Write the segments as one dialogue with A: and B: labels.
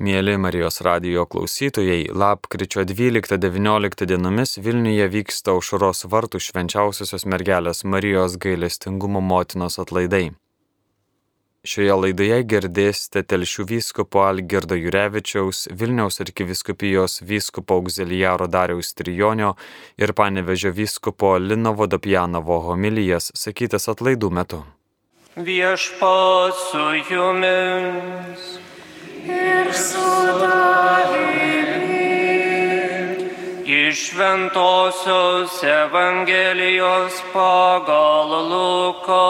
A: Mėly Marijos radijo klausytojai, lapkričio 12-19 dienomis Vilniuje vyksta aušros vartų švenčiausiosios mergelės Marijos gailestingumo motinos atlaidai. Šioje laidoje girdėsite Telšių vyskupo Algirdo Jurevičiaus, Vilniaus arkiviskupijos vyskupo auxiliaro Dariaus Trijonio ir Panevežio vyskupo Lino Vodopjanovo homilijas sakytas atlaidų metu.
B: Viešpas su jumis Šventojios Evangelijos pagal Luką.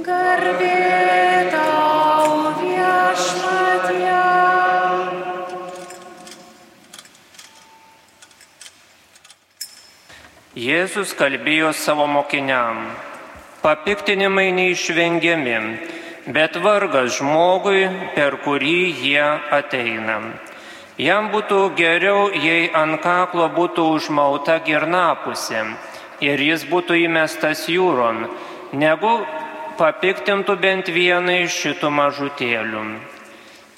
C: Garbė tau viešpatie.
B: Jėzus kalbėjo savo mokiniam, papiktinimai neišvengiami, bet vargas žmogui, per kurį jie ateina. Jam būtų geriau, jei ant kaklo būtų užmauta girnapusė ir jis būtų įmestas jūron, negu papiktintų bent vieną iš šitų mažutėlių.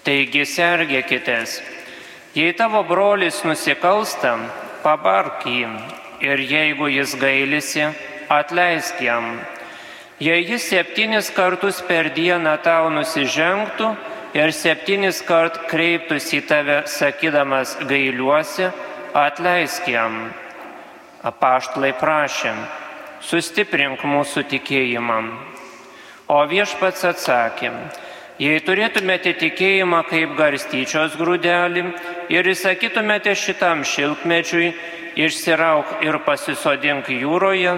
B: Taigi sergėkitės, jei tavo brolis nusikalsta, pabark jį ir jeigu jis gailisi, atleisk jam. Jei jis septynis kartus per dieną tau nusižengtų ir septynis kart kreiptųsi į tave sakydamas gailiuosi, atleisk jam. Apaštlai prašė, sustiprink mūsų tikėjimą. O viešpats atsakė, jei turėtumėte tikėjimą kaip garstyčios grūdelį ir įsakytumėte šitam šilkmečiui, išsirauk ir pasisodink jūroje,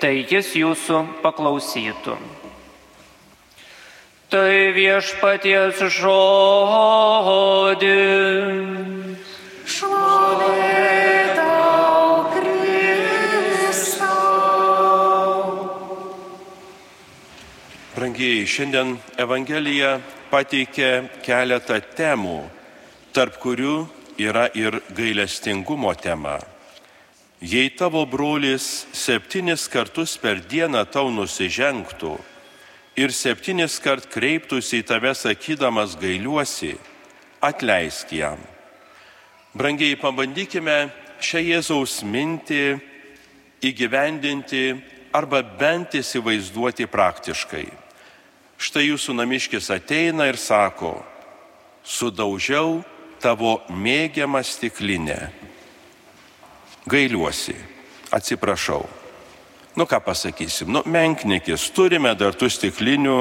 B: tai jis jūsų paklausytų. Tai viešpaties žodis.
C: Šlovė tau, Kristau.
D: Brangieji, šiandien Evangelija pateikė keletą temų, tarp kurių yra ir gailestingumo tema. Jei tavo brolis septynis kartus per dieną tau nusižengtų ir septynis kart kreiptųsi į tave sakydamas gailiuosi, atleisk jam. Brangiai, pabandykime šią Jėzaus mintį įgyvendinti arba bent įsivaizduoti praktiškai. Štai jūsų namiškis ateina ir sako, sudaužiau tavo mėgiamą stiklinę. Gailiuosi, atsiprašau. Nu ką pasakysim, nu menknikis, turime dar tų stiklinių,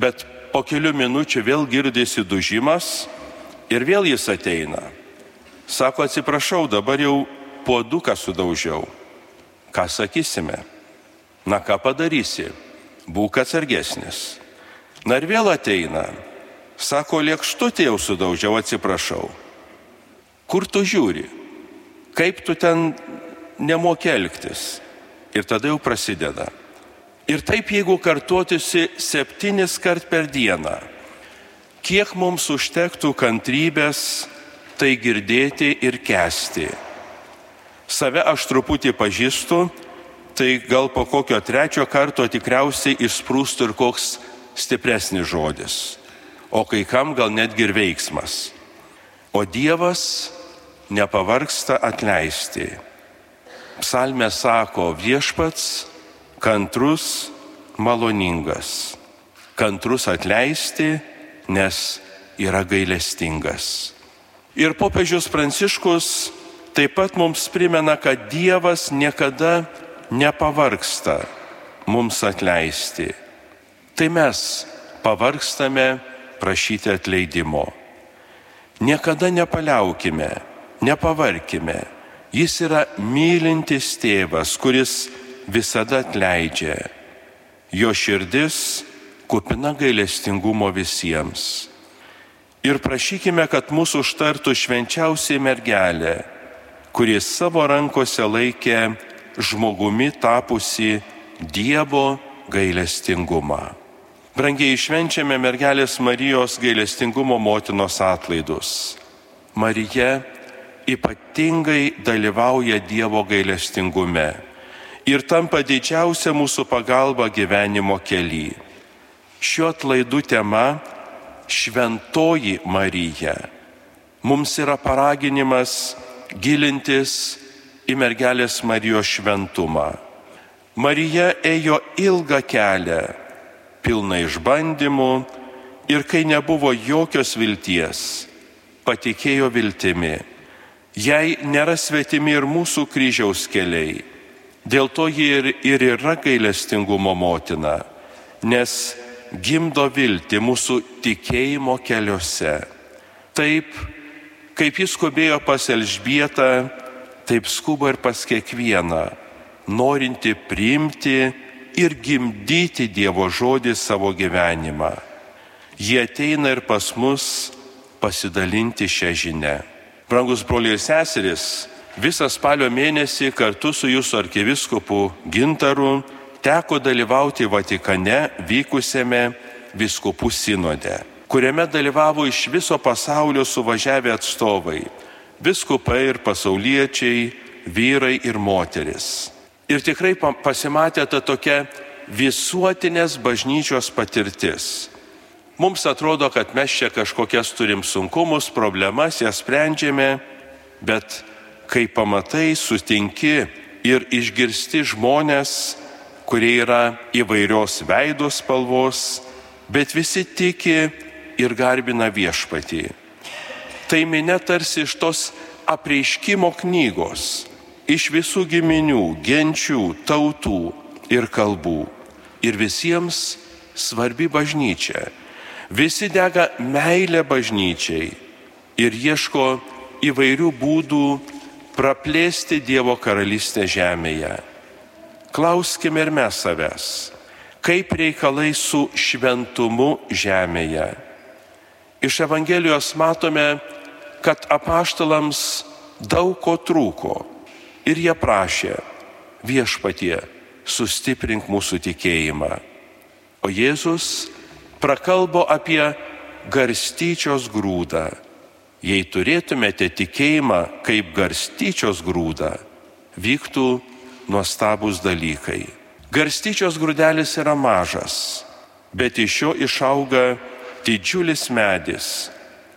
D: bet po kelių minučių vėl girdisi dužimas ir vėl jis ateina. Sako, atsiprašau, dabar jau puoduką sudaužiau. Ką sakysime? Na ką padarysi? Būk atsargesnis. Na ir vėl ateina. Sako, lėkštutė jau sudaužiau, atsiprašau. Kur tu žiūri? Kaip tu ten nemokelgtis? Ir tada jau prasideda. Ir taip, jeigu kartuotųsi septynis kart per dieną, kiek mums užtektų kantrybės tai girdėti ir kesti. Save aš truputį pažįstu, tai gal po kokio trečio karto tikriausiai išsprūstų ir koks stipresnis žodis, o kai kam gal netgi ir veiksmas. O Dievas nepavarksta atleisti. Psalmė sako, viešpats kantrus, maloningas, kantrus atleisti, nes yra gailestingas. Ir popiežius Pranciškus taip pat mums primena, kad Dievas niekada nepavarksta mums atleisti. Tai mes pavarkstame prašyti atleidimo. Niekada nepaliaukime, nepavarkime. Jis yra mylintis tėvas, kuris visada atleidžia. Jo širdis kupina gailestingumo visiems. Ir prašykime, kad mūsų užtartų švenčiausiai mergelė, kuris savo rankose laikė žmogumi tapusi Dievo gailestingumą. Brangiai švenčiame mergelės Marijos gailestingumo motinos atlaidus. Marija ypatingai dalyvauja Dievo gailestingume ir tampa didžiausia mūsų pagalba gyvenimo keli. Šiuo atlaidų tema šventoji Marija. Mums yra paraginimas gilintis į mergelės Marijos šventumą. Marija ėjo ilgą kelią, pilną išbandymų ir kai nebuvo jokios vilties, patikėjo viltimi. Jai nėra svetimi ir mūsų kryžiaus keliai. Dėl to ji ir, ir yra gailestingumo motina, nes gimdo viltį mūsų tikėjimo keliuose. Taip, kaip jis skubėjo pas Elžbietą, taip skuba ir pas kiekvieną, norinti priimti ir gimdyti Dievo žodį savo gyvenimą. Jie ateina ir pas mus pasidalinti šią žinę. Brangus broliai ir seseris, visą spalio mėnesį kartu su jūsų arkiviskupu Gintaru teko dalyvauti Vatikane vykusiame viskupų sinode, kuriame dalyvavo iš viso pasaulio suvažiavę atstovai - viskupai ir pasauliečiai, vyrai ir moteris. Ir tikrai pasimatė ta tokia visuotinės bažnyčios patirtis. Mums atrodo, kad mes čia kažkokias turim sunkumus, problemas, jas sprendžiame, bet kai pamatai, sutinki ir išgirsti žmonės, kurie yra įvairios veidos spalvos, bet visi tiki ir garbina viešpatį. Tai minė tarsi iš tos apreiškimo knygos iš visų giminių, genčių, tautų ir kalbų. Ir visiems svarbi bažnyčia. Visi dega meilę bažnyčiai ir ieško įvairių būdų praplėsti Dievo karalystę žemėje. Klauskime ir mes savęs, kaip reikalai su šventumu žemėje. Iš Evangelijos matome, kad apaštalams daug ko trūko ir jie prašė viešpatie, sustiprink mūsų tikėjimą. O Jėzus prakalbo apie garstyčios grūdą. Jei turėtumėte tikėjimą kaip garstyčios grūdą, vyktų nuostabus dalykai. Garstyčios grūdelis yra mažas, bet iš jo išauga didžiulis medis,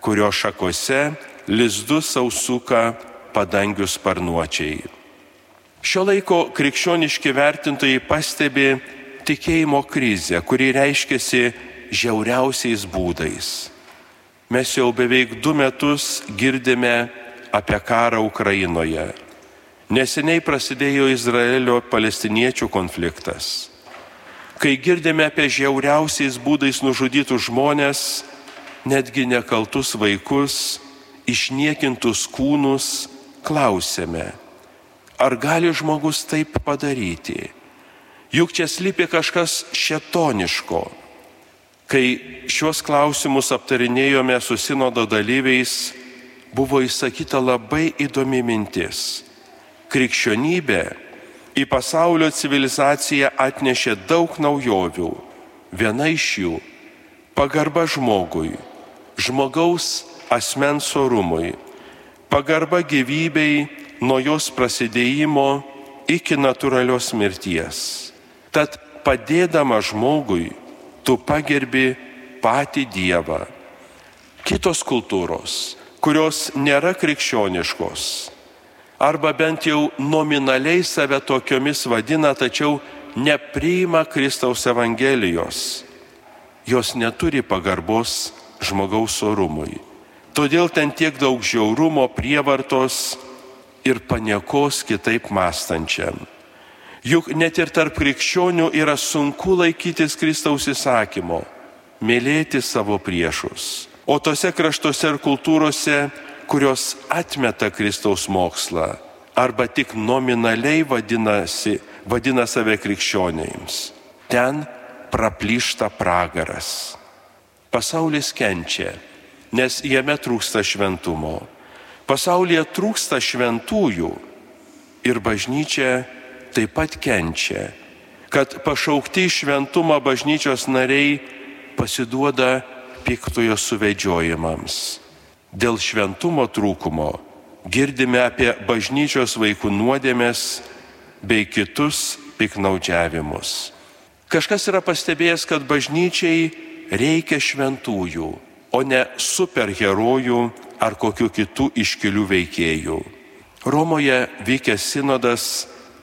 D: kurio šakose lizdus sausuka padangių sparnuočiai. Šio laiko krikščioniški vertintojai pastebi tikėjimo krizę, kuri reiškiasi žiauriausiais būdais. Mes jau beveik du metus girdime apie karą Ukrainoje. Neseniai prasidėjo Izraelio palestiniečių konfliktas. Kai girdime apie žiauriausiais būdais nužudytus žmonės, netgi nekaltus vaikus, išniekintus kūnus, klausėme, ar gali žmogus taip padaryti? Juk čia slypi kažkas šetoniško. Kai šios klausimus aptarinėjome su sinodo dalyviais, buvo įsakyta labai įdomi mintis. Krikščionybė į pasaulio civilizaciją atnešė daug naujovių. Viena iš jų - pagarba žmogui, žmogaus asmens orumui, pagarba gyvybei nuo jos prasidėjimo iki natūralios mirties. Tad padėdama žmogui, tu pagerbi patį Dievą. Kitos kultūros, kurios nėra krikščioniškos, arba bent jau nominaliai save tokiomis vadina, tačiau nepriima Kristaus Evangelijos, jos neturi pagarbos žmogaus orumui. Todėl ten tiek daug žiaurumo, prievartos ir paniekos kitaip mąstančiam. Juk net ir tarp krikščionių yra sunku laikytis Kristaus įsakymo - mylėti savo priešus. O tose kraštuose ir kultūrose, kurios atmeta Kristaus mokslą arba tik nominaliai vadinasi, vadina save krikščionėms, ten praplyšta pragaras. Pasaulis kenčia nes jame trūksta šventumo. Pasaulyje trūksta šventųjų ir bažnyčia taip pat kenčia, kad pašaukti šventumą bažnyčios nariai pasiduoda piktojo suvedžiojimams. Dėl šventumo trūkumo girdime apie bažnyčios vaikų nuodėmės bei kitus piknaudžiavimus. Kažkas yra pastebėjęs, kad bažnyčiai reikia šventųjų, o ne superherojų ar kokiu kitų iškilių veikėjų. Romoje vykęs sinodas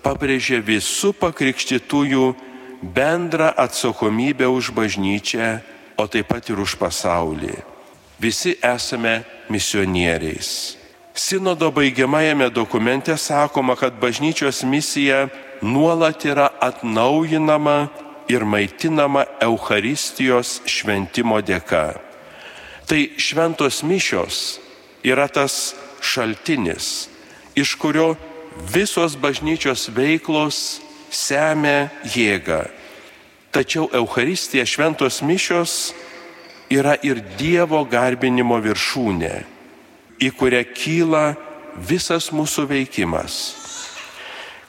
D: pabrėžė visų pakrikštytųjų bendrą atsakomybę už bažnyčią, o taip pat ir už pasaulį. Visi esame misionieriais. Sinodo baigiamajame dokumente sakoma, kad bažnyčios misija nuolat yra atnaujinama ir maitinama Eucharistijos šventimo dėka. Tai šventos mišios yra tas šaltinis, iš kurio visos bažnyčios veiklos semia jėgą. Tačiau Euharistija šventos mišios yra ir Dievo garbinimo viršūnė, į kurią kyla visas mūsų veikimas.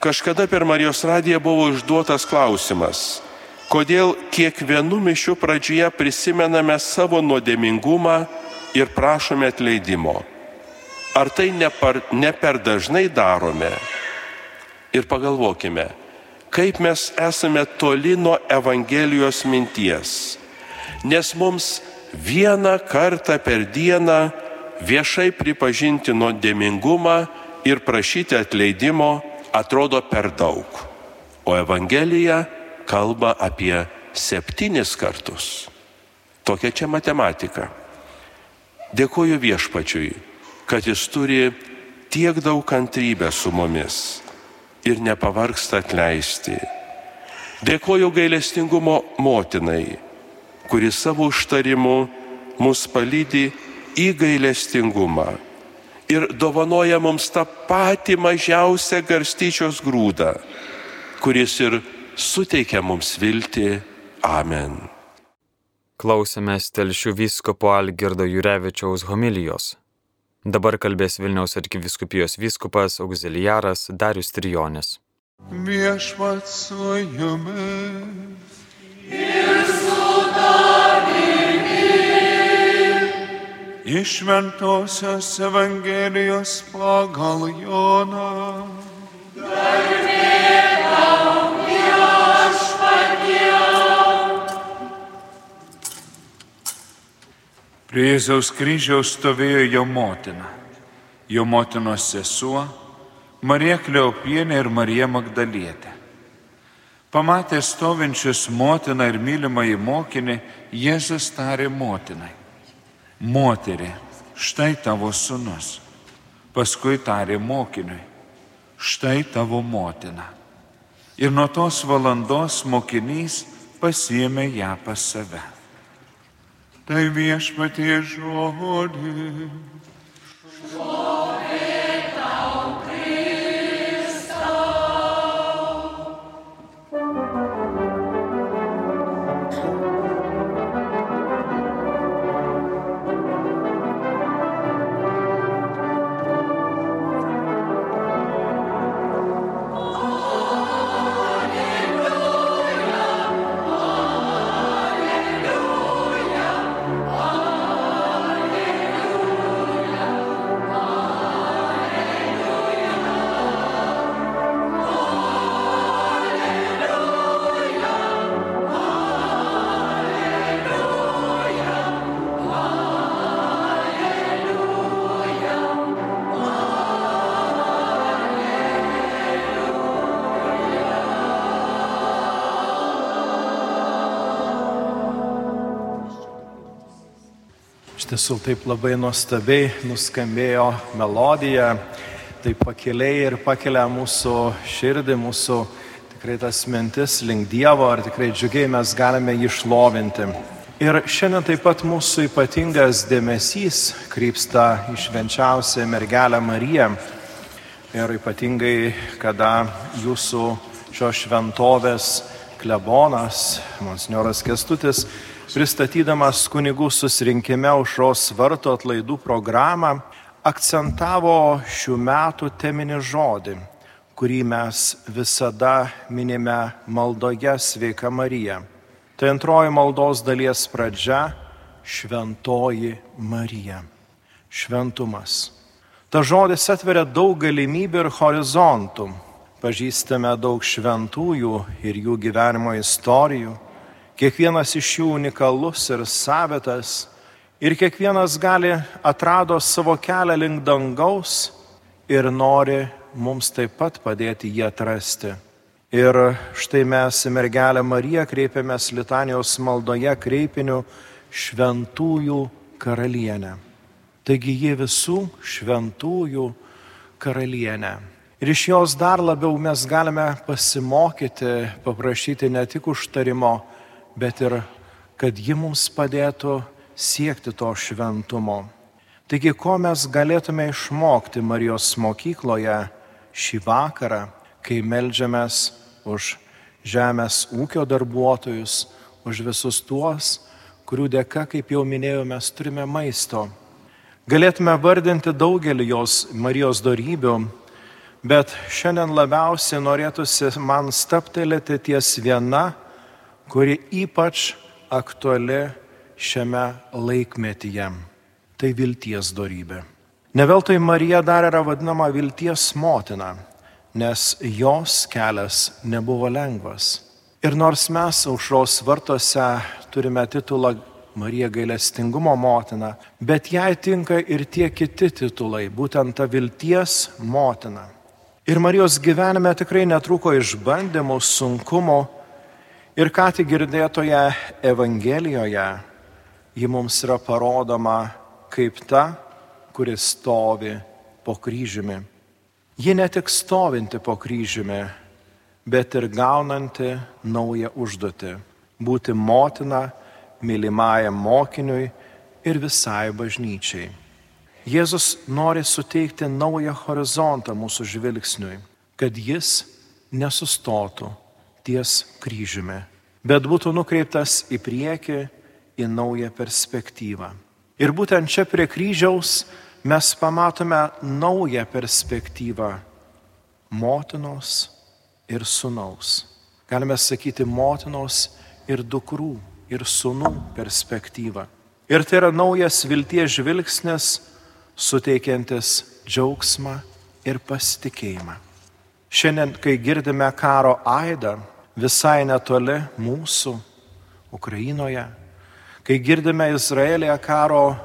D: Kažkada per Marijos radiją buvo užduotas klausimas, kodėl kiekvienų mišių pradžioje prisimename savo nuodėmingumą ir prašome atleidimo. Ar tai ne per, ne per dažnai darome? Ir pagalvokime, kaip mes esame toli nuo Evangelijos minties. Nes mums vieną kartą per dieną viešai pripažinti nuodėmingumą ir prašyti atleidimo atrodo per daug. O Evangelija kalba apie septynis kartus. Tokia čia matematika. Dėkuoju viešpačiui, kad jis turi tiek daug kantrybę su mumis ir nepavarksta atleisti. Dėkuoju gailestingumo motinai, kuri savo užtarimu mus palydi į gailestingumą ir dovanoja mums tą patį mažiausią garstyčios grūdą, kuris ir suteikia mums viltį. Amen.
A: Klausėmės telšių vyskupo Algirdo Jurevičiaus homilijos. Dabar kalbės Vilniaus arkiviskupijos vyskupas auxiliaras Darius Trijonis.
E: Viešpat su jumis. Iš Šventojios Evangelijos pagal Joną. Prie Jėzaus kryžiaus stovėjo jo motina, jo motinos sesuo, Marija Kleopienė ir Marija Magdalietė. Pamatė stovinčius motiną ir mylimą į mokinį, Jėzus tarė motinai. Moterį, štai tavo sunus. Paskui tarė mokiniui, štai tavo motina. Ir nuo tos valandos mokinys pasiemė ją pas save. Tai viešpatie žodį.
F: Iš tiesų taip labai nuostabiai nuskambėjo melodija, taip pakeliai ir pakelia mūsų širdį, mūsų tikrai tas mintis link Dievo, ar tikrai džiugiai mes galime jį šlovinti. Ir šiandien taip pat mūsų ypatingas dėmesys krypsta į švenčiausią mergelę Mariją. Ir ypatingai, kada jūsų šios šventovės klebonas, monsignoras Kestutis, pristatydamas kunigų susirinkime aušros varto atlaidų programą, akcentavo šių metų teminį žodį, kurį mes visada minime maldoje Sveika Marija. Tai antroji maldos dalies pradžia - Šventoji Marija. Šventumas. Ta žodis atveria daug galimybių ir horizontų. Pažįstame daug šventųjų ir jų gyvenimo istorijų. Kiekvienas iš jų unikalus ir savitas Ir kiekvienas gali atrado savo kelią link dangaus ir nori mums taip pat padėti jį atrasti. Ir štai mes į mergelę Mariją kreipiamės litanijos maldoje kreipiniu šventųjų karalienę. Taigi ji visų šventųjų karalienė. Ir iš jos dar labiau mes galime pasimokyti, paprašyti ne tik užtarimo, bet ir kad ji mums padėtų siekti to šventumo. Taigi, ko mes galėtume išmokti Marijos mokykloje šį vakarą, kai melžiamės už žemės ūkio darbuotojus, už visus tuos, kurių dėka, kaip jau minėjau, mes turime maisto. Galėtume vardinti daugelį jos Marijos darybių, bet šiandien labiausiai norėtųsi man staptelėti ties viena, kuri ypač aktuali šiame laikmetyje. Tai vilties darybė. Neveltui Marija dar yra vadinama vilties motina, nes jos kelias nebuvo lengvas. Ir nors mes aušros vartose turime titulą Marija gailestingumo motina, bet jai tinka ir tie kiti titulai, būtent ta vilties motina. Ir Marijos gyvenime tikrai netruko išbandymų, sunkumų. Ir ką tik girdėtoje Evangelijoje ji mums yra parodoma kaip ta, kuris stovi po kryžiumi. Ji ne tik stovinti po kryžiumi, bet ir gaunanti naują užduotį - būti motina mylimajam mokiniui ir visai bažnyčiai. Jėzus nori suteikti naują horizontą mūsų žvilgsniui, kad jis nesustotų ties kryžiumi, bet būtų nukreiptas į priekį, į naują perspektyvą. Ir būtent čia prie kryžiaus mes pamatome naują perspektyvą motinos ir sunaus. Galime sakyti motinos ir dukrų ir sunų perspektyvą. Ir tai yra naujas vilties žvilgsnis, suteikiantis džiaugsmą ir pasitikėjimą. Šiandien, kai girdime karo aidą visai netoli mūsų, Ukrainoje, kai girdime Izraelėje karo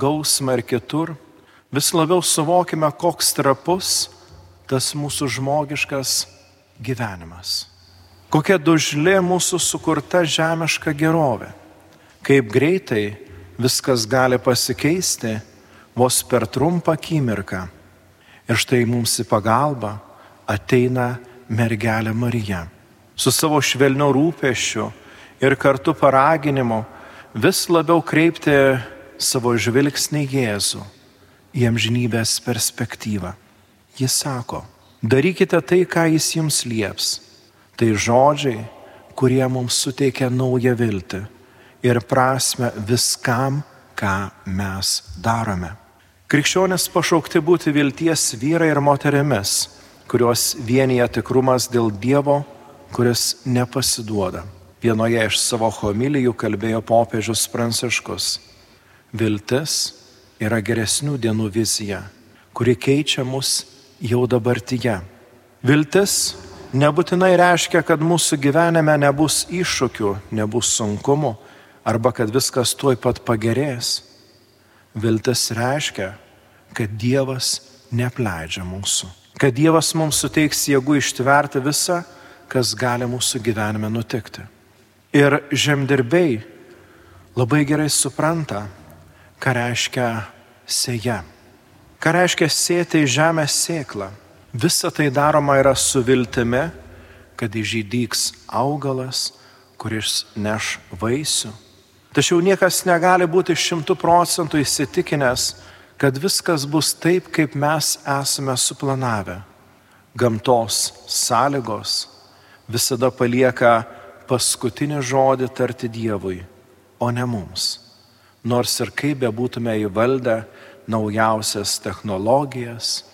F: gausmą ir kitur, vis labiau suvokime, koks trapus tas mūsų žmogiškas gyvenimas. Kokia dužlė mūsų sukurta žemiška gerovė. Kaip greitai viskas gali pasikeisti vos per trumpą akimirką. Ir štai mums į pagalbą ateina mergelė Marija. Su savo švelniu rūpešiu ir kartu paraginimu vis labiau kreipti savo žvilgsnį Jėzų į amžinybės perspektyvą. Jis sako, darykite tai, ką jis jums lieps Tai žodžiai, kurie mums suteikia naują viltį ir prasme viskam, ką mes darome. Krikščionis pašaukti būti vilties vyrai ir moterimis, kuriuos vienyje tikrumas dėl Dievo, kuris nepasiduoda. Vienoje iš savo homilijų kalbėjo popiežius Pranciškus. Viltis yra geresnių dienų vizija, kuri keičia mus jau dabartyje. Viltis nebūtinai reiškia, kad mūsų gyvenime nebus iššūkių, nebus sunkumų arba kad viskas tuoj pat pagerės. Viltis reiškia, kad Dievas nepleidžia mūsų, kad Dievas mums suteiks jėgų ištverti visą, kas gali mūsų gyvenime nutikti. Ir žemdirbiai labai gerai supranta, ką reiškia sėja, ką reiškia sėti į žemę sėklą Visa tai daroma yra su viltimi, kad įžydyks augalas, kuris neš vaisių. Tačiau niekas negali būti šimtų procentų įsitikinęs, kad viskas bus taip, kaip mes esame suplanavę. Gamtos sąlygos visada palieka paskutinį žodį tarti Dievui, o ne mums. Nors ir kaip bebūtume įvaldę naujausias technologijas,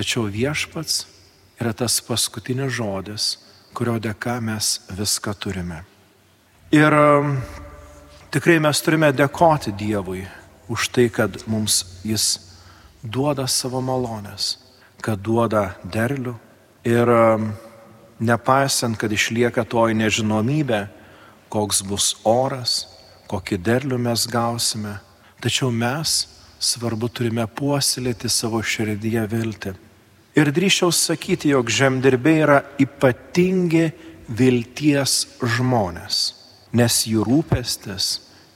F: Tačiau viešpats yra tas paskutinis žodis, kurio dėka mes viską turime. Ir um, tikrai mes turime dėkoti Dievui už tai, kad mums Jis duoda savo malonės, kad duoda derlių ir um, nepaisant, kad išlieka toji nežinomybė, koks bus oras, kokį derlių mes gausime, Tačiau mes svarbu turime puoselėti savo širdyje viltį. Ir drįšiau sakyti, jog žemdirbiai yra ypatingi vilties žmonės, nes jų rūpestis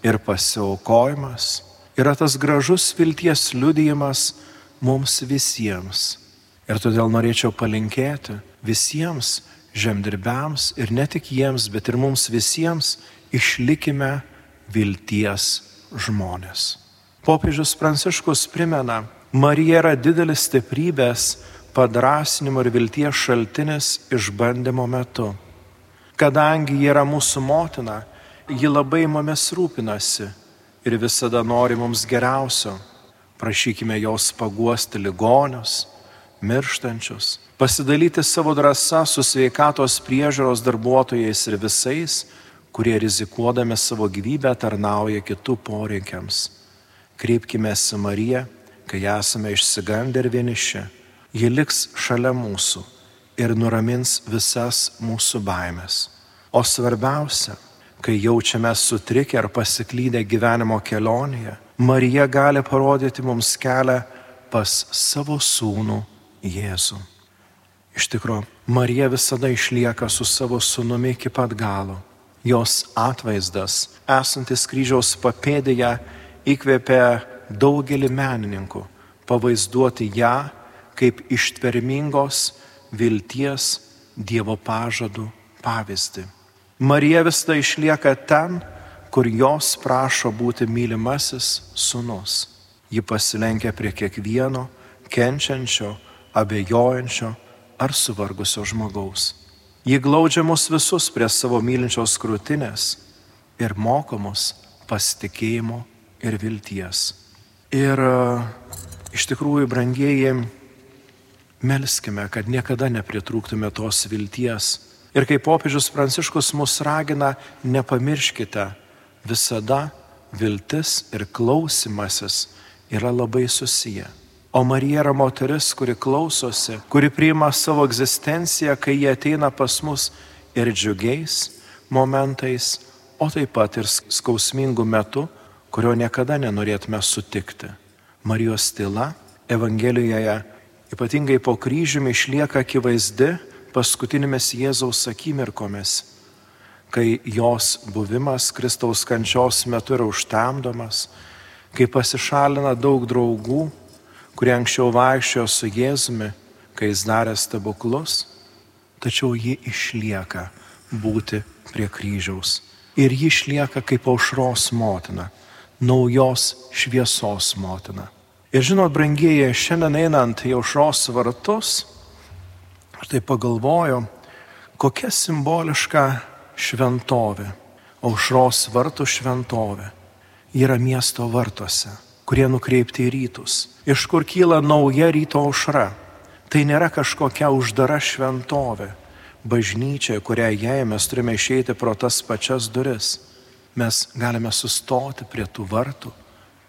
F: ir pasiaukojimas yra tas gražus vilties liudijimas mums visiems. Ir todėl norėčiau palinkėti visiems žemdirbiams ir ne tik jiems, bet ir mums visiems išlikime vilties žmonės. Popiežius Pranciškus primena, Marija yra didelis stiprybės, padrasinimo ir vilties šaltinis išbandymo metu. Kadangi ji yra mūsų motina, ji labai mumis rūpinasi ir visada nori mums geriausio. Prašykime jos paguosti ligonius, mirštančius, pasidalyti savo drąsą su sveikatos priežiūros darbuotojais ir visais, kurie rizikuodami savo gyvybę tarnauja kitų poreikiams. Kreipkime į Mariją, kai esame išsigandę ir vieniši. Ji liks šalia mūsų ir nuramins visas mūsų baimės. O svarbiausia, kai jaučiame sutrikę ar pasiklydę gyvenimo kelionėje, Marija gali parodyti mums kelią pas savo sūnų Jėzų. Iš tikrųjų, Marija visada išlieka su savo sūnumi iki pat galo jos atvaizdas, esantis kryžiaus papėdėje, įkvėpė daugelį menininkų pavaizduoti ją kaip ištvermingos vilties Dievo pažadų pavyzdį. Marija visada išlieka ten, kur jos prašo būti mylimasis sunus. Ji pasilenkia prie kiekvieno kenčiančio, abejojančio ar suvargusio žmogaus. Ji glaudžia mus visus prie savo mylinčios krūtinės ir moko mus pasitikėjimo ir vilties. Ir e, iš tikrųjų, brangieji, melskime, kad niekada nepritrūktume tos vilties. Ir kaip popiežius Pranciškus mus ragina, nepamirškite, visada viltis ir klausimasis yra labai susiję. O Marija yra moteris, kuri klausosi, kuri priima savo egzistenciją, kai jie ateina pas mus ir džiugiais momentais, o taip pat ir skausmingų metų, kurio niekada nenorėtume sutikti. Marijos tyla Evangelijoje, ypatingai po kryžiumi, išlieka akivaizdi paskutinėmis Jėzaus akimirkomis, kai jos buvimas Kristaus kančios metu yra užtemdomas, kai pasišalina daug draugų, kurie anksčiau vaikščiojo su Jėzumi, kai jis darė stebuklus, tačiau ji išlieka būti prie kryžiaus. Ir ji išlieka kaip aušros motina, naujos šviesos motina. Ir žinot, brangieji, šiandien einant į aušros vartus, aš tai pagalvoju, kokia simboliška šventovė, aušros vartų šventovė yra miesto vartuose kurie nukreipti į rytus, iš kur kyla nauja ryto aušra. Tai nėra kažkokia uždara šventovė, bažnyčia, kurią jei mes turime išeiti pro tas pačias duris. Mes galime sustoti prie tų vartų,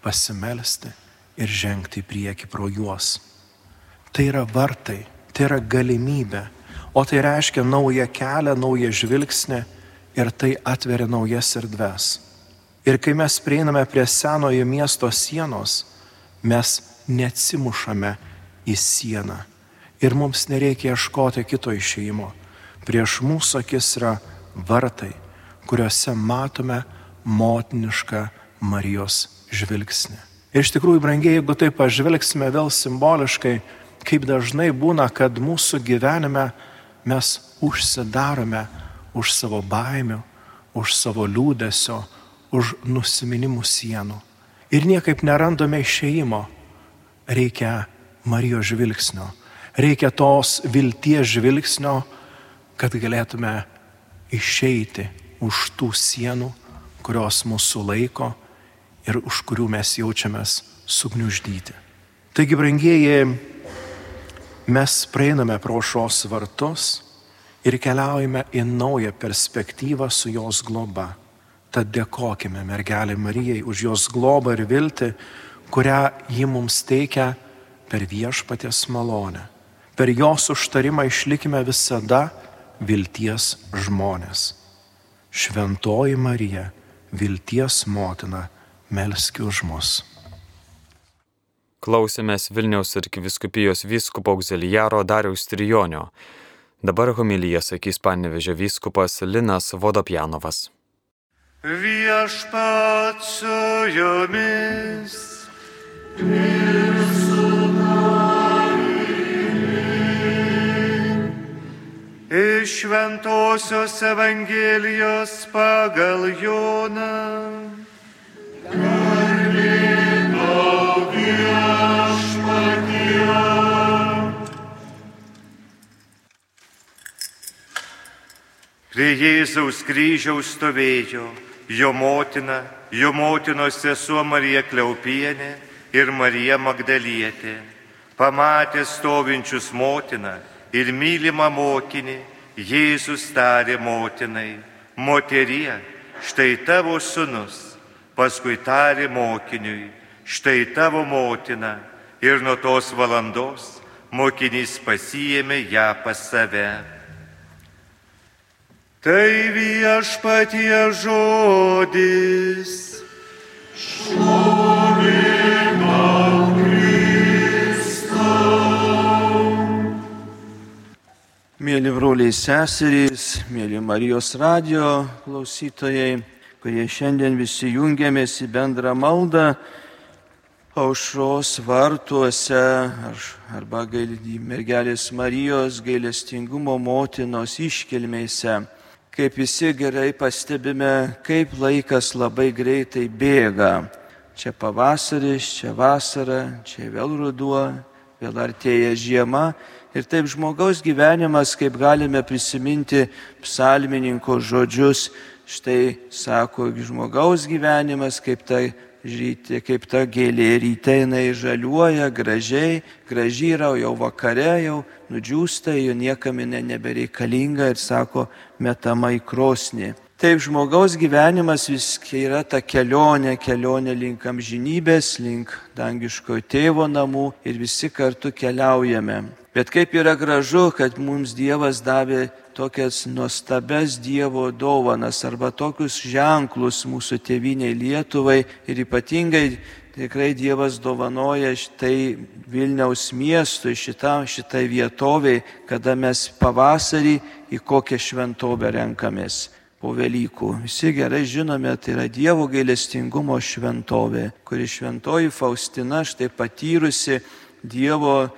F: pasimelsti ir žengti į priekį pro juos. Tai yra vartai, tai yra galimybė, o tai reiškia naują kelią, naują žvilgsnį ir tai atveria naujas erdves. Ir kai mes prieiname prie senojo miesto sienos, mes neatsimušame į sieną. Ir mums nereikia ieškoti kito išeimo. Prieš mūsų akis yra vartai, kuriuose matome motinišką Marijos žvilgsnį. Ir iš tikrųjų, brangiai, jeigu tai pažvelgsime vėl simboliškai, kaip dažnai būna, kad mūsų gyvenime mes užsidarome už savo baimių, už savo liūdėsio, už nusiminimų sienų. Ir niekaip nerandame išeimo. Reikia Marijos žvilgsnio. Reikia tos vilties žvilgsnio, kad galėtume išeiti už tų sienų, kurios mūsų laiko ir už kurių mes jaučiamės sugniuždyti. Taigi, brangieji, mes praeiname pro šios vartus ir keliaujame į naują perspektyvą su jos globa. Tad dėkojime mergelė Marijai už jos globą ir viltį, kurią ji mums teikia per viešpatės malonę. Per jos užtarimą išlikime visada vilties žmonės. Šventoji Marija, vilties motina, melski už mus.
A: Klausėmės Vilniaus arkiviskupijos vyskupo auxiliaro Dariaus Trijonio. Dabar homilyje sakys panevežė vyskupas Linas Vodopjanovas.
G: Viešpat su jumis. Iš Šventojios Evangelijos pagal Joną. Prie Jėzaus kryžiaus stovėjo jo motina, jo motinos sesuo Marija Kliaupienė ir Marija Magdalietė. Pamatė stovinčius motiną ir mylimą mokinį, Jėzus tarė motinai, moterie, štai tavo sunus, paskui tarė mokiniui, štai tavo motina ir nuo tos valandos mokinys pasijėmė ją pas save. Tai viešpatie žodis.
H: Mėly broliai seserys, mėly Marijos radio klausytojai, kurie šiandien visi jungiamės į bendrą maldą aušros vartuose arba mergelės Marijos gailestingumo motinos iškilmėse. Kaip visi gerai pastebime, kaip laikas labai greitai bėga. Čia pavasaris, čia vasara, čia vėl ruduo, vėl artėja žiema Ir taip žmogaus gyvenimas, kaip galime prisiminti psalmininko žodžius, štai sako, žmogaus gyvenimas kaip ta, žytė, kaip ta gėlė ryte jinai žaliuoja gražiai, gražiai yra, jau vakare jau nudžiūsta, jo niekam jinai nebereikalinga ir sako, metama į krosnį. Taip žmogaus gyvenimas vis yra ta kelionė, kelionė link amžinybės, link dangiškojo tėvo namų ir visi kartu keliaujame. Bet kaip yra gražu, kad mums Dievas davė tokias nuostabes Dievo dovanas arba tokius ženklus mūsų tėviniai Lietuvai ir ypatingai tikrai Dievas dovanoja šitai Vilniaus miestui, šitam, šitai vietoviai, kada mes pavasarį į kokią šventovę renkamės po Velykų. Visi gerai žinome, tai yra Dievo gailestingumo šventovė, kuri šventoji Faustina štai patyrusi Dievo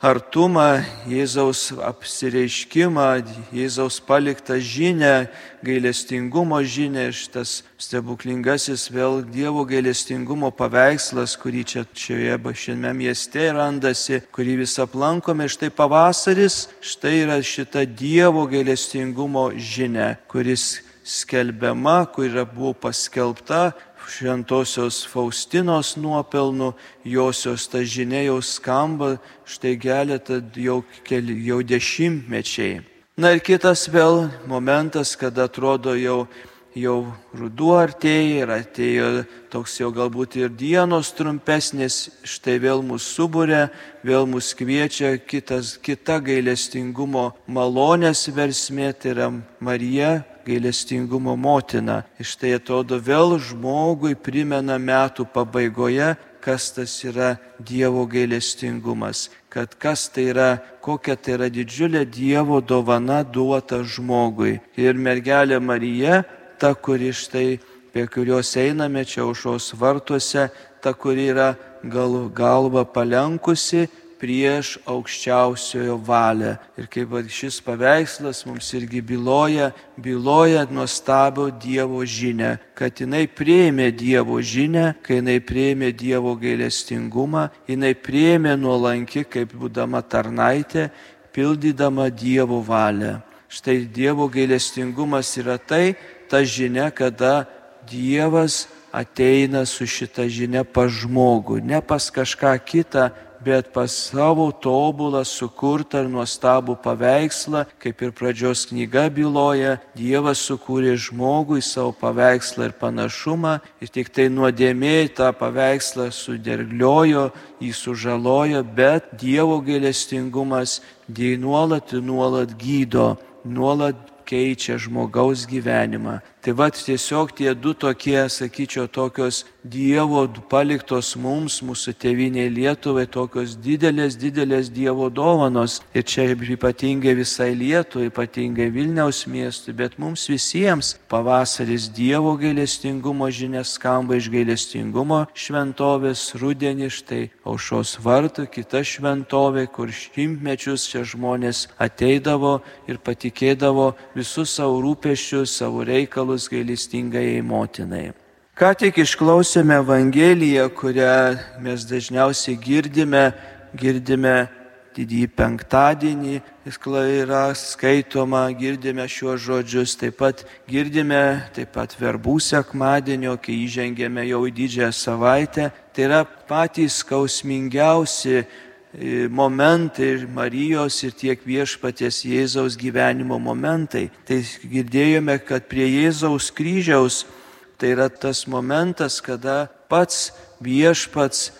H: artumą, Jėzaus apsireiškimą, Jėzaus paliktą žinę, gailestingumo žinę, šitas stebuklingasis vėl Dievo gailestingumo paveikslas, kurį čia šioje šiame mieste randasi, kurį vis aplankome, štai pavasaris, štai yra šita Dievo gailestingumo žinia, kuris skelbiama, kuri buvo paskelbta šventosios Faustinos nuopelnų, josios ta žinia jau skamba štai keletą jau, jau dešimtmečiai. Na ir kitas vėl momentas, kada atrodo jau, jau ruduo artėja ir atėjo toks jau galbūt ir dienos trumpesnės, štai vėl mūsų subūrė, vėl mūsų kviečia kitas, kita gailestingumo malonės versmė, tai yra Marija, gailestingumo motina. Iš tai atrodo vėl žmogui primena metų pabaigoje, kas tas yra Dievo gailestingumas, kad kas tai yra, kokia tai yra didžiulė Dievo dovana duota žmogui. Ir mergelė Marija, ta, kuri štai, prie kurios einame čia aušos vartuose, ta, kuri yra gal, galva palenkusi prieš aukščiausiojo valią. Ir kaip šis paveikslas mums irgi byloja, byloja nuostabio Dievo žinę, kad jinai prieimė Dievo žinę, kai jinai prieimė Dievo gailestingumą, jinai prieimė nuolanki, kaip būdama tarnaitė, pildydama Dievo valią. Štai Dievo gailestingumas yra tai, ta žinia, kada Dievas ateina su šita žinia pas žmogų, ne pas kažką kitą, bet pas savo tobulą sukurtą ir nuostabų paveikslą, kaip ir pradžios knyga byloja, Dievas sukūrė žmogui savo paveikslą ir panašumą ir tik tai nuodėmėjai tą paveikslą sudergliojo, jį sužalojo, bet Dievo gailestingumas jį nuolat ir nuolat gydo, nuolat keičia žmogaus gyvenimą. Tai va tiesiog tie du tokie, sakyčiau, tokios Dievo paliktos mums, mūsų tėviniai Lietuvai, tokios didelės, didelės Dievo dovanos. Ir čia ypatingai visai Lietuvai, ypatingai Vilniaus miestui, bet mums visiems pavasaris Dievo gailestingumo žinias skamba iš gailestingumo šventovės, rudenį štai aušos vartų, kita šventovė, kur šimtmečius čia žmonės ateidavo ir patikėdavo visus savo rūpešius, savo reikalus gailestingai motinai. Ką tik išklausėme Evangeliją, kurią mes dažniausiai girdime, girdime didįjį penktadienį, jis yra skaitoma, girdime šiuos žodžius, taip pat girdime taip pat verbų sekmadienio, kai įžengėme jau į didžiąją savaitę. Tai yra patys skausmingiausi momentai Marijos ir tiek viešpaties Jėzaus gyvenimo momentai. Tai girdėjome, kad prie Jėzaus kryžiaus tai yra tas momentas, kada pats viešpats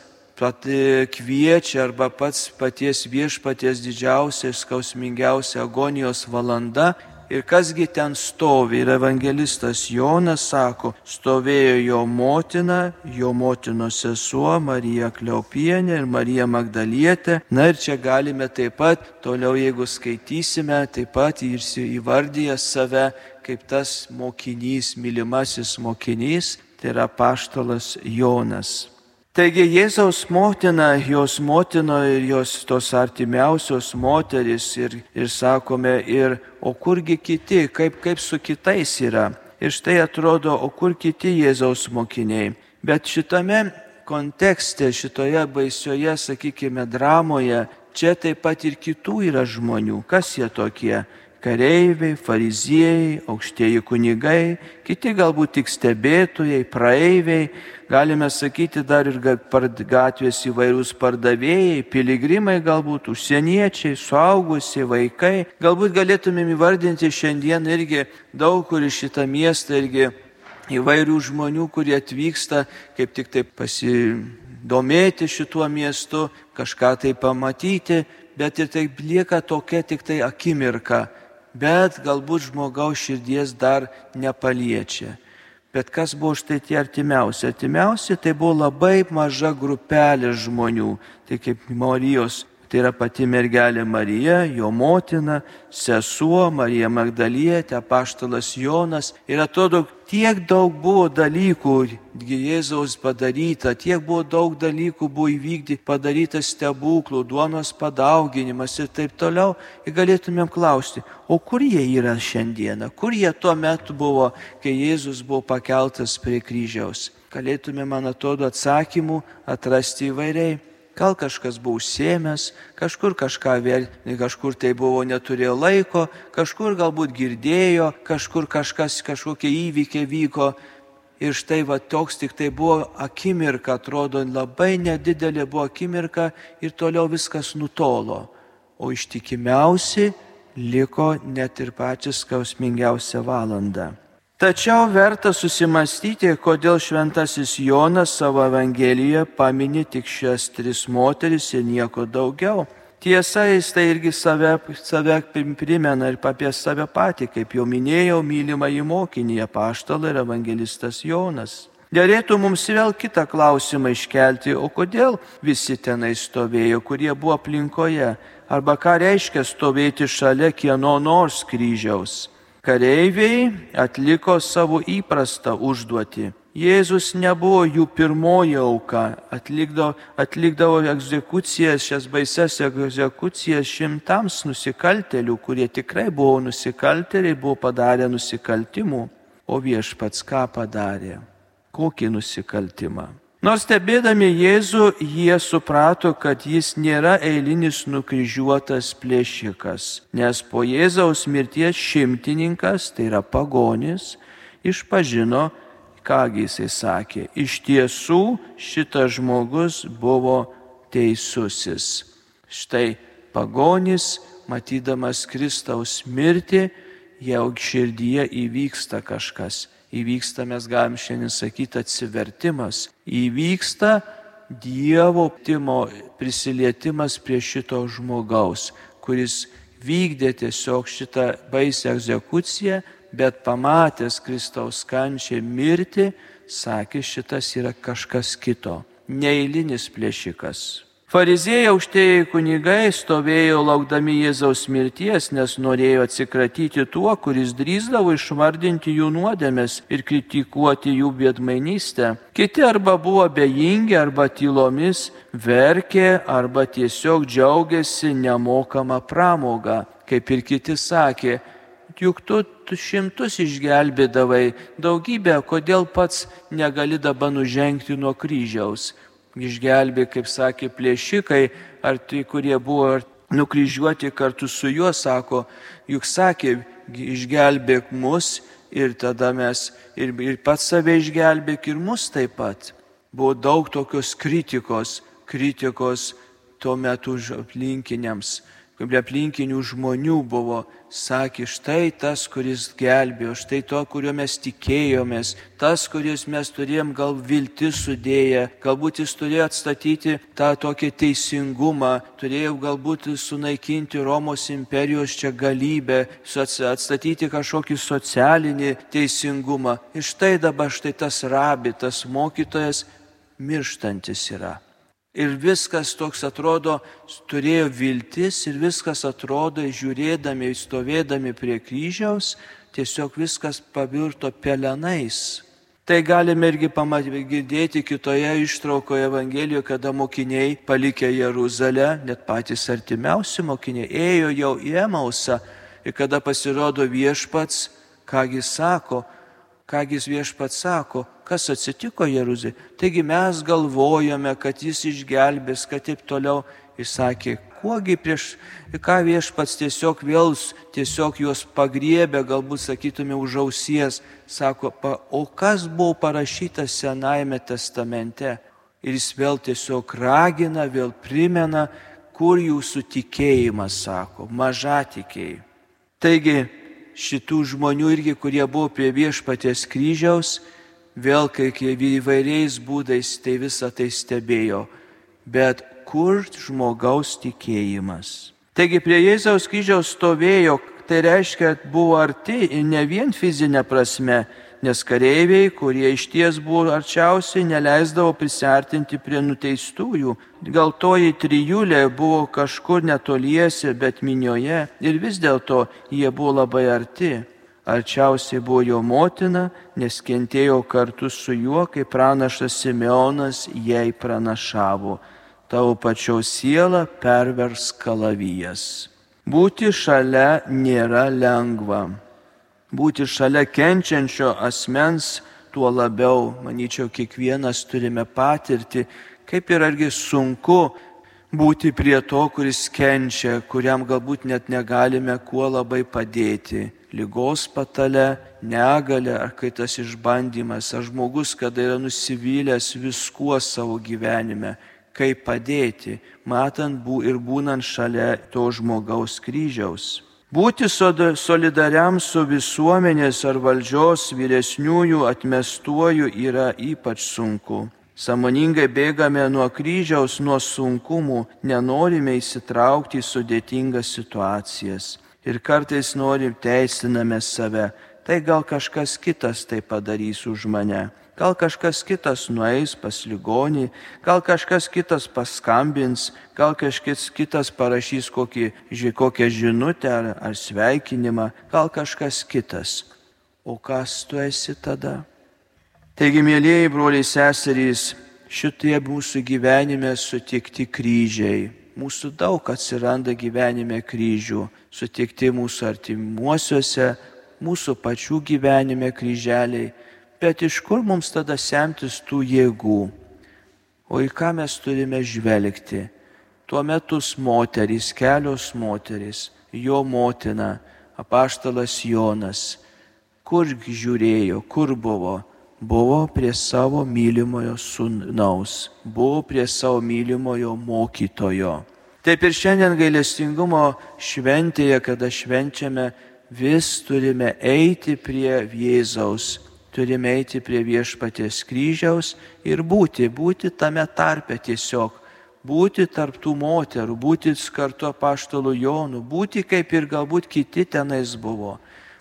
H: kviečia arba pats paties viešpaties didžiausia ir skausmingiausia agonijos valanda Ir kasgi ten stovi. Ir evangelistas Jonas sako, stovėjo jo motina, jo motinos sesuo Marija Kliaupienė ir Marija Magdalietė. Na ir čia galime taip pat, toliau jeigu skaitysime, taip pat ir įvardyja save kaip tas mokinys, mylimasis mokinys, tai yra paštalas Jonas. Taigi Jėzaus motina, jos motina ir jos tos artimiausios moteris ir, ir sakome, ir o kurgi kiti, kaip, kaip su kitais yra. Ir štai atrodo, o kur kiti Jėzaus mokiniai. Bet šitame kontekste, šitoje baisioje, sakykime, dramoje, čia taip pat ir kitų yra žmonių. Kas jie tokie? Kareiviai, fariziejai, aukštieji kunigai, kiti galbūt tik stebėtojai, praeiviai, galime sakyti dar ir gatvės įvairūs pardavėjai, piligrimai galbūt, užsieniečiai, suaugusiai, vaikai. Galbūt galėtumėm įvardinti šiandien irgi daug kur į šitą miestą irgi įvairių žmonių, kurie atvyksta kaip tik taip pasidomėti šituo miestu, kažką tai pamatyti, bet ir taip lieka tokia tik tai akimirka bet galbūt žmogaus širdies dar nepaliečia. Bet kas buvo štai tie artimiausi? Artimiausi tai buvo labai maža grupelė žmonių, tai kaip Marijos Tai yra pati mergelė Marija, jo motina, sesuo Marija Magdalietė, paštalas Jonas. Ir atrodo, tiek daug buvo dalykų Jėzaus padaryta, tiek buvo daug dalykų buvo įvykdyti, padaryta stebuklų, duonos padauginimas ir taip toliau. Ir galėtumėm klausti, o kur jie yra šiandieną, kur jie tuo metu buvo, kai Jėzus buvo pakeltas prie kryžiaus. Galėtume, man atrodo, atsakymų atrasti įvairiai. Gal kažkas buvo užsėmęs, kažkur kažką vėl, kažkur tai buvo neturėjo laiko, kažkur galbūt girdėjo, kažkur kažkas, kažkokie įvykiai vyko. Ir štai va toks tik tai buvo akimirka, atrodo labai nedidelė buvo akimirka ir toliau viskas nutolo. O ištikimiausi liko net ir pačią skausmingiausią valandą. Tačiau verta susimastyti, kodėl šventasis Jonas savo Evangelijoje pamini tik šias tris moteris ir nieko daugiau. Tiesa, jis tai irgi save, save primena ir apie save patį, kaip jau minėjau, mylimą į mokinį, paštalą ir evangelistas Jonas. Dėlėtų mums vėl kitą klausimą iškelti, o kodėl visi tenai stovėjo, kurie buvo aplinkoje, arba ką reiškia stovėti šalia kieno nors kryžiaus. Kareiviai atliko savo įprastą užduotį. Jėzus nebuvo jų pirmoji auka, atlikdavo, atlikdavo egzekucijas, šias baises egzekucijas šimtams nusikaltelių, kurie tikrai buvo nusikalteliai, buvo padarę nusikaltimų. O viešpats ką padarė? Kokį nusikaltimą? Nors stebėdami Jėzų, jie suprato, kad jis nėra eilinis nukryžiuotas plėšikas, nes po Jėzaus mirties šimtininkas, tai yra pagonis, išpažino, kągi jisai sakė, iš tiesų šitas žmogus buvo teisusis. Štai pagonis, matydamas Kristaus mirtį, jau širdyje įvyksta kažkas įvyksta, mes galim šiandien sakyti, atsivertimas, įvyksta Dievo timo prisilietimas prie šito žmogaus, kuris vykdė tiesiog šitą baisę egzekuciją, bet pamatęs Kristaus kančią mirti, sakė, šitas yra kažkas kito, neįlinis plėšikas. Fariziejai aukštieji kunigai stovėjo laukdami Jėzaus mirties, nes norėjo atsikratyti tuo, kuris drįzdavo išvardinti jų nuodėmės ir kritikuoti jų biedmainystę. Kiti arba buvo bejingi, arba tylomis verkė, arba tiesiog džiaugiasi nemokamą pramogą. Kaip ir kiti sakė, juk tu šimtus išgelbėdavai daugybę, kodėl pats negali dabar nužengti nuo kryžiaus išgelbė, kaip sakė, plėšikai, ar tai, kurie buvo nukryžiuoti kartu su juo, sako, juk sakė, išgelbėk mus ir tada mes ir, ir pats save išgelbėk ir mus taip pat. Buvo daug tokios kritikos, kritikos tuo metu aplinkiniams kaip aplinkinių žmonių buvo, sakė, štai tas, kuris gelbėjo, štai to, kuriuo mes tikėjomės, tas, kuris mes turėjom gal viltis sudėję, galbūt jis turėjo atstatyti tą tokį teisingumą, turėjo galbūt sunaikinti Romos imperijos čia galybę, atstatyti kažkokį socialinį teisingumą. Ir štai dabar štai tas rabi, tas mokytojas mirštantis yra. Ir viskas toks atrodo, turėjo viltis ir viskas atrodo, žiūrėdami, stovėdami prie kryžiaus, tiesiog viskas pavirto pelenais. Tai galime irgi pamatyti, girdėti kitoje ištraukoje Evangelijoje, kada mokiniai palikė Jeruzalę, net patys artimiausi mokiniai, ėjo jau į Emausą ir kada pasirodo viešpats, kągi sako, kągi viešpats sako, kas atsitiko Jeruzalė. Taigi mes galvojame, kad jis išgelbės, kad taip toliau. Jis sakė, kuogi prieš, ką viešpats tiesiog vėl, tiesiog juos pagriebė, galbūt sakytume už ausies, sako, pa, o kas buvo parašyta Senajame testamente. Ir jis vėl tiesiog ragina, vėl primena, kur jūsų tikėjimas, sako, maža tikėjai. Taigi šitų žmonių irgi, kurie buvo prie viešpaties kryžiaus, vėl kai įvairiais būdais tai visą tai stebėjo. Bet kur žmogaus tikėjimas? Taigi prie Jėzaus kryžiaus stovėjo, tai reiškia, buvo arti ne vien fizinė prasme, nes kareiviai, kurie iš ties buvo arčiausiai, neleisdavo prisartinti prie nuteistųjų. Gal toji trijulė buvo kažkur netoliese, bet minioje ir vis dėlto jie buvo labai arti. Arčiausiai buvo jo motina, nes kentėjo kartu su juo, kai pranašas Simeonas jai pranašavo. Tavo pačios siela pervers kalavijas. Būti šalia nėra lengva. Būti šalia kenčiančio asmens tuo labiau, manyčiau, kiekvienas turime patirti, kaip ir argi sunku būti prie to, kuris kenčia, kuriam galbūt net negalime kuo labai padėti lygos patale, negalė ar kai tas išbandymas, ar žmogus, kada yra nusivylęs viskuo savo gyvenime, kaip padėti, matant bū ir būnant šalia to žmogaus kryžiaus. Būti solidariam su visuomenės ar valdžios vyresniųjų atmestuoju yra ypač sunku. Samoningai bėgame nuo kryžiaus, nuo sunkumų, nenorime įsitraukti į sudėtingas situacijas ir kartais norim teisiname save. Tai gal kažkas kitas tai padarys už mane. Gal kažkas kitas nueis pas ligonį, gal kažkas kitas paskambins, gal kažkas kitas parašys kokį, kokią žinutę ar, ar sveikinimą, gal kažkas kitas. O kas tu esi tada? Taigi, mėlyjeji broliai seserys, šitie mūsų gyvenime sutikti kryžiai mūsų daug atsiranda gyvenime kryžių, sutikti mūsų artimuosiuose, mūsų pačių gyvenime kryželiai, bet iš kur mums tada semtis tų jėgų? O į ką mes turime žvelgti? Tuo metus moterys, kelios moterys, jo motina, apaštalas Jonas, kur žiūrėjo, kur buvo? Buvo prie savo mylimojo sunaus, buvo prie savo mylimojo mokytojo. Taip ir šiandien gailestingumo šventėje, kada švenčiame, vis turime eiti prie Jėzaus, turime eiti prie viešpaties kryžiaus ir būti, būti tame tarpe tiesiog, būti tarptų moterų, būti kartu apaštalų Jonų, būti kaip ir galbūt kiti tenais buvo,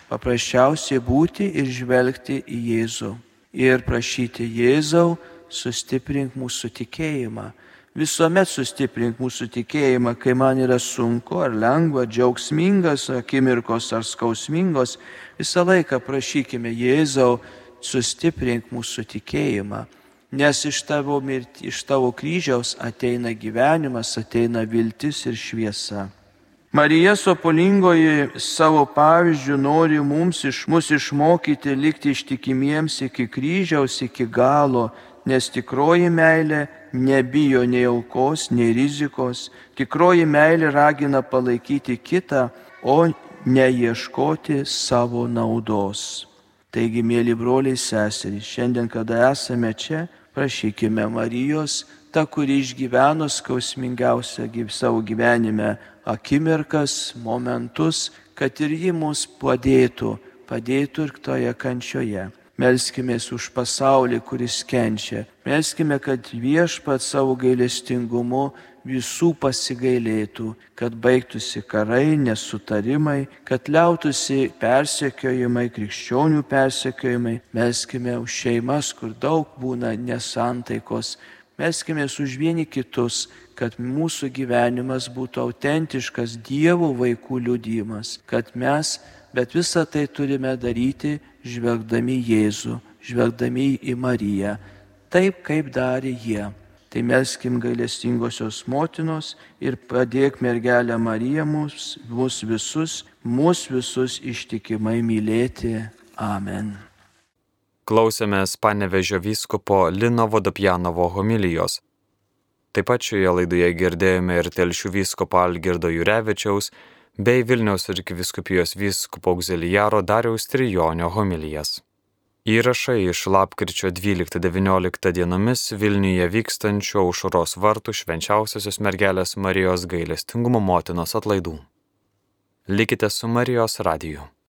H: Paprasčiausiai būti ir žvelgti į Jėzų. Ir prašyti Jėzau, sustiprink mūsų tikėjimą. Visuomet sustiprink mūsų tikėjimą, kai man yra sunku ar lengva, džiaugsmingas akimirkos ar skausmingos. Visą laiką prašykime Jėzau, sustiprink mūsų tikėjimą. Nes iš tavo, mirti, iš tavo kryžiaus ateina gyvenimas, ateina viltis ir šviesa. Marija Sopolingoji savo pavyzdžių nori mums iš mus išmokyti likti ištikimiems iki kryžiaus, iki galo, nes tikroji meilė nebijo nei aukos, nei rizikos. Tikroji meilė ragina palaikyti kitą, o neieškoti savo naudos. Taigi, mėly broliai seserys, šiandien, kada esame čia, prašykime Marijos, ta, kuri išgyveno skausmingiausią savo gyvenime akimirkas, momentus, kad ir ji mus padėtų, padėtų ir toje kančioje. Melskime už pasaulį, kuris kenčia. Melskime, kad viešpat savo gailestingumu visų pasigailėtų, kad baigtųsi karai, nesutarimai, kad liautųsi persekiojimai, krikščionių persekiojimai. Melskime už šeimas, kur daug būna nesantaikos. Melskime už vieni kitus, kad mūsų gyvenimas būtų autentiškas Dievo vaikų liudimas, kad mes, bet visą tai turime daryti žvelgdami Jėzų, žvelgdami į Mariją, taip kaip darė jie. Tai melskim gailestingosios motinos ir padėk mergelę Mariją mus, mus visus, mus visus ištikimai mylėti. Amen.
A: Klausėmės panevežio vyskupo Lino Vodopjanovo homilijos. Taip pat šioje laidoje girdėjome ir telšių vyskupo Algirdo Jurevičiaus bei Vilniaus arkiviskupijos vyskupo auxiliaro Dariaus Trijonio homilijas. Įrašai iš lapkričio 12-19 dienomis Vilniuje vykstančio aušros vartų švenčiausiosios mergelės Marijos gailestingumo motinos atlaidų. Likite su Marijos radiju.